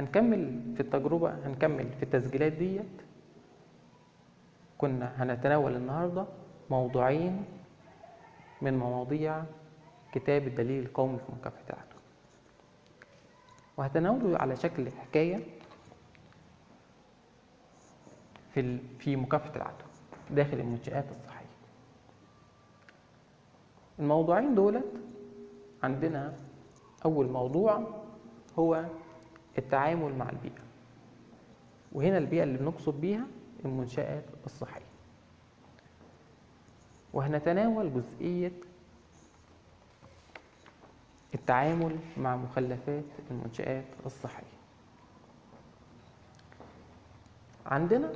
هنكمل في التجربة هنكمل في التسجيلات ديت. كنا هنتناول النهاردة موضوعين من مواضيع كتاب الدليل القومي في مكافحة العدوى وهتناوله على شكل حكاية في في مكافحة العدوى داخل المنشآت الصحية الموضوعين دولت عندنا أول موضوع هو التعامل مع البيئة. وهنا البيئة اللي بنقصد بيها المنشآت الصحية. وهنتناول جزئية التعامل مع مخلفات المنشآت الصحية. عندنا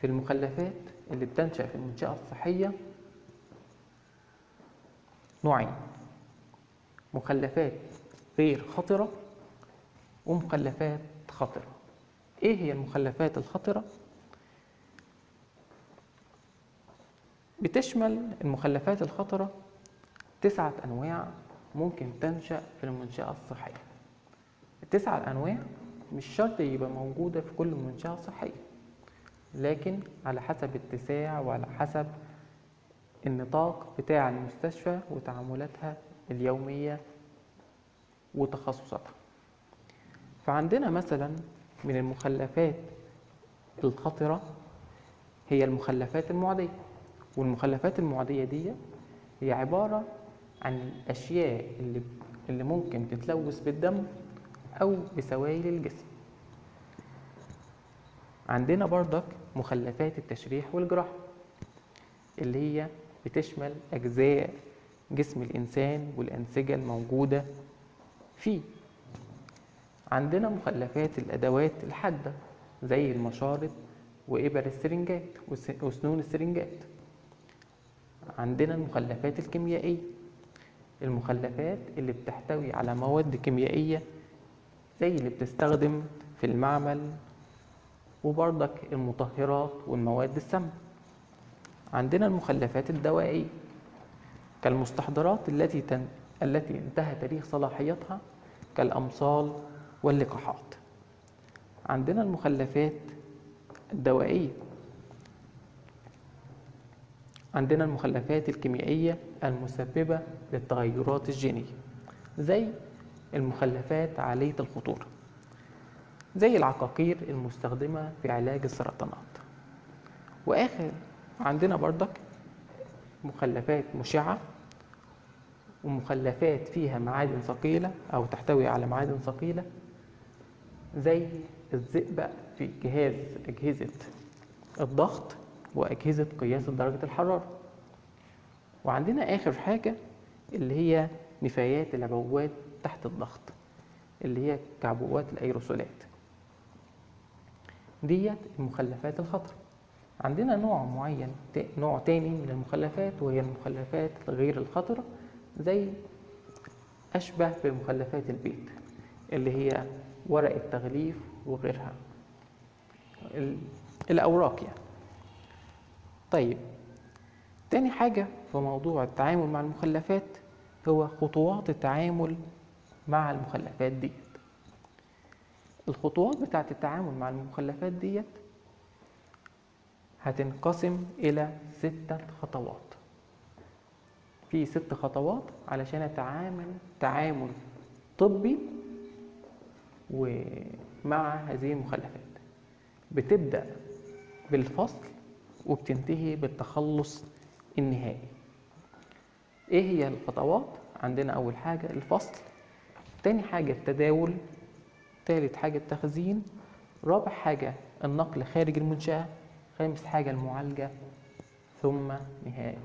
في المخلفات اللي بتنشأ في المنشأة الصحية نوعين. مخلفات غير خطرة ومخلفات خطرة. إيه هي المخلفات الخطرة؟ بتشمل المخلفات الخطرة تسعة أنواع ممكن تنشأ في المنشأة الصحية. التسعة الأنواع مش شرط يبقى موجودة في كل منشأة صحية لكن على حسب اتساع وعلى حسب النطاق بتاع المستشفى وتعاملاتها اليومية وتخصصاتها. فعندنا مثلا من المخلفات الخطرة هي المخلفات المعدية والمخلفات المعدية دي هي عبارة عن الأشياء اللي اللي ممكن تتلوث بالدم أو بسوائل الجسم. عندنا برضك مخلفات التشريح والجراحة اللي هي بتشمل أجزاء جسم الإنسان والأنسجة الموجودة فيه. عندنا مخلفات الأدوات الحادة زي المشارط وإبر السرنجات وس- وسنون السرنجات. عندنا المخلفات الكيميائية. المخلفات اللي بتحتوي على مواد كيميائية زي اللي بتستخدم في المعمل وبرضك المطهرات والمواد السامة. عندنا المخلفات الدوائية. كالمستحضرات التي تن... التي انتهى تاريخ صلاحيتها كالأمصال واللقاحات. عندنا المخلفات الدوائية. عندنا المخلفات الكيميائية المسببة للتغيرات الجينية زي المخلفات عالية الخطورة زي العقاقير المستخدمة في علاج السرطانات. وآخر عندنا برضك مخلفات مشعة ومخلفات فيها معادن ثقيلة أو تحتوي على معادن ثقيلة زي الزئبق في جهاز أجهزة الضغط وأجهزة قياس درجة الحرارة. وعندنا آخر حاجة اللي هي نفايات العبوات تحت الضغط اللي هي كعبوات الأيروسولات. ديت المخلفات الخطرة عندنا نوع معين نوع تاني من المخلفات وهي المخلفات الغير الخطرة زي أشبه بمخلفات البيت اللي هي ورق التغليف وغيرها. ال- الأوراق يعني. طيب تاني حاجة في موضوع التعامل مع المخلفات هو خطوات التعامل مع المخلفات ديت. الخطوات بتاعة التعامل مع المخلفات ديت هتنقسم إلى ستة خطوات. في ست خطوات علشان أتعامل تعامل طبي ومع هذه المخلفات بتبدأ بالفصل وبتنتهي بالتخلص النهائي. إيه هي الخطوات؟ عندنا أول حاجة الفصل تاني حاجة التداول تالت حاجة التخزين رابع حاجة النقل خارج المنشأة خامس حاجة المعالجة ثم نهاية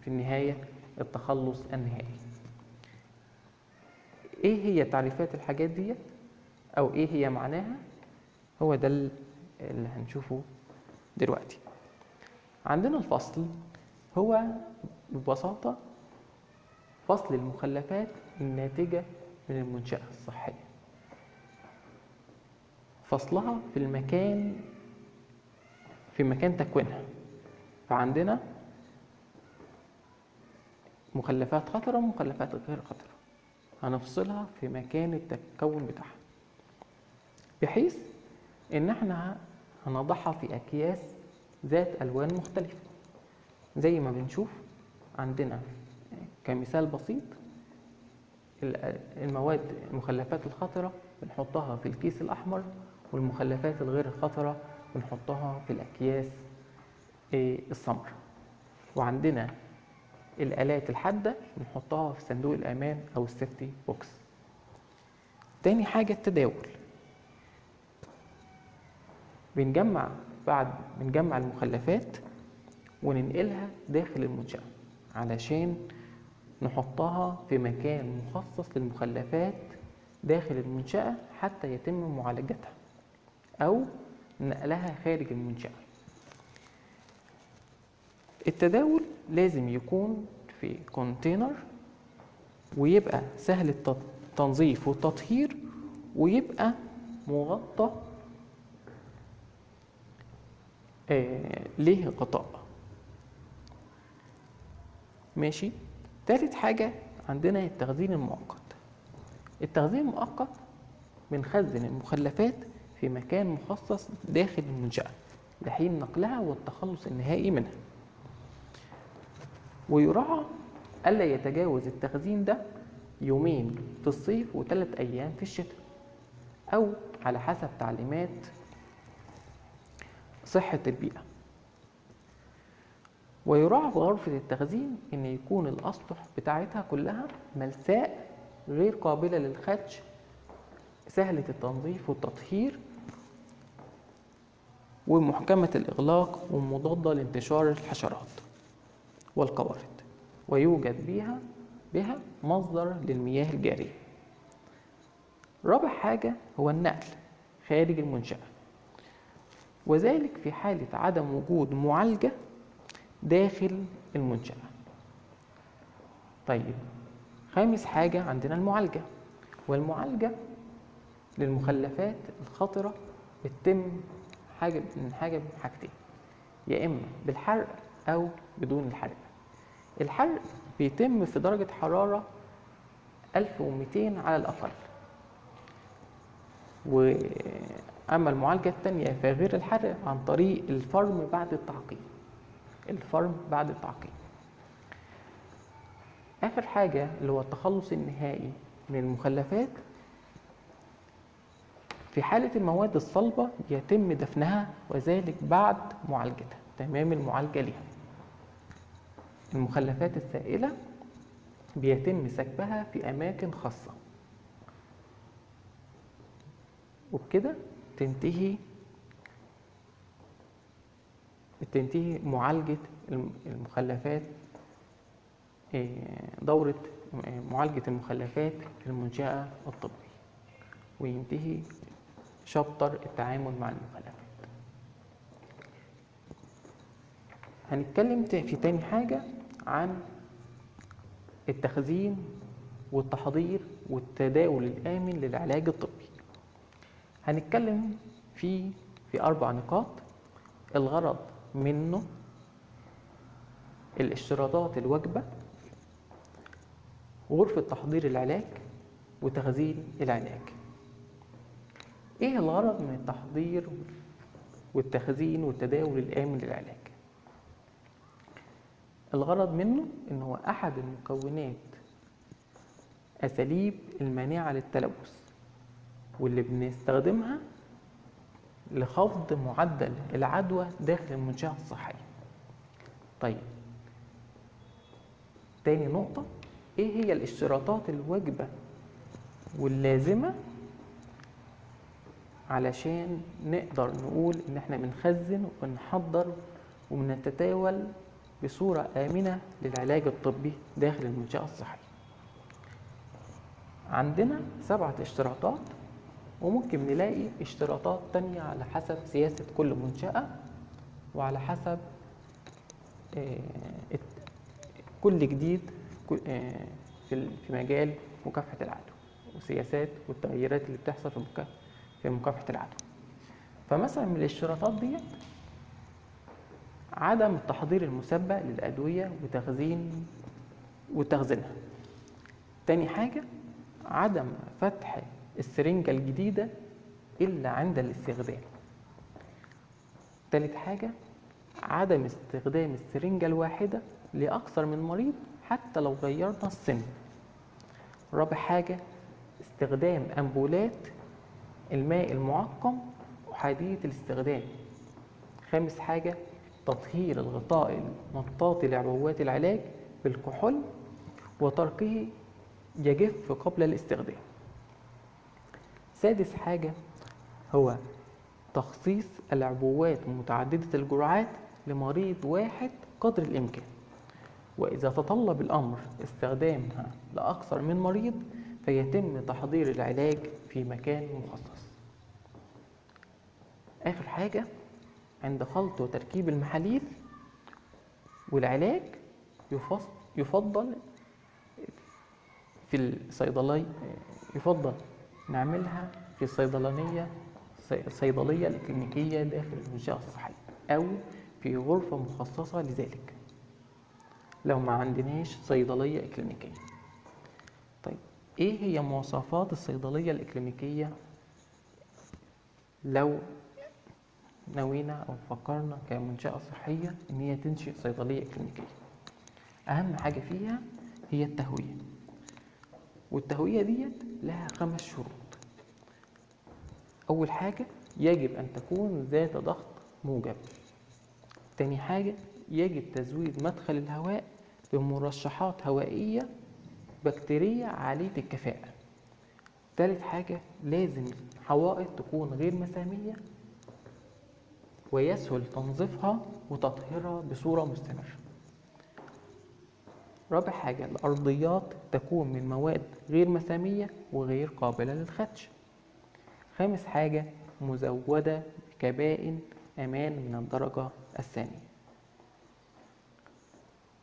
في النهاية التخلص النهائي. إيه هي تعريفات الحاجات دي أو إيه هي معناها هو ده ال- اللي هنشوفه دلوقتي. عندنا الفصل هو ببساطة فصل المخلفات الناتجة من المنشأة الصحية. فصلها في المكان في مكان تكوينها. فعندنا مخلفات خطرة ومخلفات غير خطرة. هنفصلها في مكان التكون بتاعها. بحيث إن إحنا هنضعها في أكياس ذات ألوان مختلفة زي ما بنشوف عندنا كمثال بسيط ال- المواد المخلفات الخطرة بنحطها في الكيس الأحمر والمخلفات الغير الخطرة بنحطها في الأكياس إيه، السمراء وعندنا الآلات الحادة بنحطها في صندوق الأمان أو ال safety box. تاني حاجة التداول. بنجمع بعد بنجمع المخلفات وننقلها داخل المنشأة علشان نحطها في مكان مخصص للمخلفات داخل المنشأة حتى يتم معالجتها أو نقلها خارج المنشأة. التداول لازم يكون في كونتينر ويبقى سهل الت- التنظيف والتطهير ويبقى مغطى ليه غطاء؟ ماشي؟ تالت حاجة عندنا التخزين المؤقت. التخزين المؤقت بنخزن المخلفات في مكان مخصص داخل المنشأة لحين نقلها والتخلص النهائي منها. ويراعى ألا يتجاوز التخزين ده يومين في الصيف وثلاث أيام في الشتاء أو على حسب تعليمات صحة البيئة. ويراعى في غرفة التخزين إن يكون الأسطح بتاعتها كلها ملساء غير قابلة للخدش. سهلة التنظيف والتطهير ومحكمة الإغلاق ومضادة لانتشار الحشرات والقوارض ويوجد بها بها مصدر للمياه الجارية. رابع حاجة هو النقل خارج المنشأة. وذلك في حالة عدم وجود معالجة داخل المنشأة. طيب خامس حاجة عندنا المعالجة والمعالجة للمخلفات الخطرة بتتم حاجة من حاجة من حاجتين يا إما بالحرق أو بدون الحرق. الحرق بيتم في درجة حرارة 1200 على الأقل. وأما المعالجة التانية فغير الحرق عن طريق الفرم بعد التعقيم. الفرم بعد التعقيم. آخر حاجة اللي هو التخلص النهائي من المخلفات في حالة المواد الصلبة يتم دفنها وذلك بعد معالجتها تمام المعالجة لها المخلفات السائلة بيتم سكبها في أماكن خاصة. وبكده تنتهي تنتهي معالجة الم- المخلفات إيه، دورة إيه، معالجة المخلفات في المنشأة الطبي وينتهي شابتر التعامل مع المخلفات. هنتكلم في تاني حاجة عن التخزين والتحضير والتداول الآمن للعلاج الطبي. هنتكلم في في أربع نقاط. الغرض منه الاشتراطات الواجبة غرفة تحضير العلاج وتخزين العلاج. إيه الغرض من التحضير والتخزين والتداول الآمن للعلاج؟ الغرض منه إن هو أحد المكونات أساليب المانعة للتلوث. واللي بنستخدمها لخفض معدل العدوى داخل المنشأة الصحية. طيب تاني نقطة إيه هي الاشتراطات الواجبة واللازمة علشان نقدر نقول إن إحنا بنخزن وبنحضر وبنتداول بصورة آمنة للعلاج الطبي داخل المنشأة الصحية؟ عندنا سبعة اشتراطات وممكن نلاقي اشتراطات تانية على حسب سياسة كل منشأة وعلى حسب آه، كل جديد آه، في ال- في مجال مكافحة العدوى والسياسات والتغييرات اللي بتحصل في مكا- في مكافحة العدوى فمثلا من الاشتراطات ديت عدم التحضير المسبق للأدوية وتخزين وتخزينها. تاني حاجة عدم فتح السرنجة الجديدة إلا عند الاستخدام. تالت حاجة عدم استخدام السرنجة الواحدة لأكثر من مريض حتى لو غيرنا السن. رابع حاجة استخدام أمبولات الماء المعقم أحادية الاستخدام. خامس حاجة تطهير الغطاء المطاطي لعبوات العلاج بالكحول وتركه يجف قبل الاستخدام. سادس حاجة هو تخصيص العبوات متعددة الجرعات لمريض واحد قدر الإمكان. وإذا تطلب الأمر استخدامها لأكثر من مريض فيتم تحضير العلاج في مكان مخصص. آخر حاجة عند خلط وتركيب المحاليل والعلاج يفضل في الصيدلية يفضل نعملها في الصيدلانية الصي- الصيدلية الكلينيكية داخل المنشأة الصحية أو في غرفة مخصصة لذلك. لو ما عندناش صيدلية إكلينيكية طيب إيه هي مواصفات الصيدلية الإكلينيكية لو نوينا أو فكرنا كمنشأة صحية إن هي تنشئ صيدلية إكلينيكية أهم حاجة فيها هي التهوية. والتهوية ديت لها خمس شروط. أول حاجة يجب أن تكون ذات ضغط موجب. تاني حاجة يجب تزويد مدخل الهواء بمرشحات هوائية بكتيرية عالية الكفاءة. تالت حاجة لازم حوائط تكون غير مسامية ويسهل تنظيفها وتطهيرها بصورة مستمرة. رابع حاجة الأرضيات تكون من مواد غير مسامية وغير قابلة للخدش. خامس حاجة مزودة بكبائن أمان من الدرجة الثانية.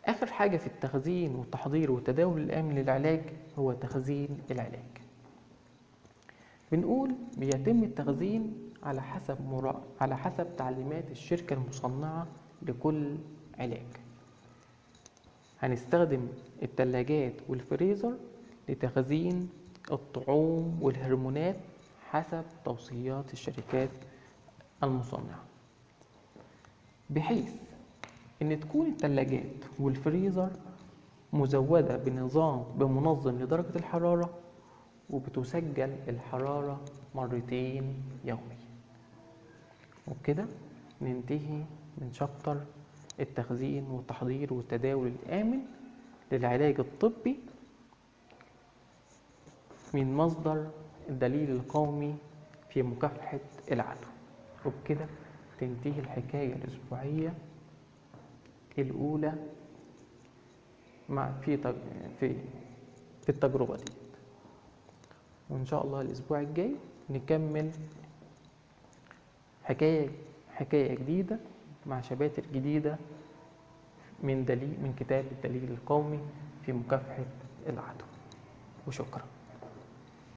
آخر حاجة في التخزين والتحضير والتداول الآمن للعلاج هو تخزين العلاج. بنقول بيتم التخزين على حسب مرا... على حسب تعليمات الشركة المصنعة لكل علاج. هنستخدم التلاجات والفريزر لتخزين الطعوم والهرمونات حسب توصيات الشركات المصنعة. بحيث إن تكون التلاجات والفريزر مزودة بنظام بمنظم لدرجة الحرارة وبتسجل الحرارة مرتين يوميا. وبكده ننتهي من شابتر التخزين والتحضير والتداول الآمن للعلاج الطبي من مصدر الدليل القومي في مكافحة العدوى وبكده تنتهي الحكاية الأسبوعية الأولى مع في في في التجربة دي. وإن شاء الله الأسبوع الجاي نكمل حكاية حكاية جديدة مع شباتر جديدة من دليل من كتاب الدليل القومي في مكافحة العدوى وشكرا.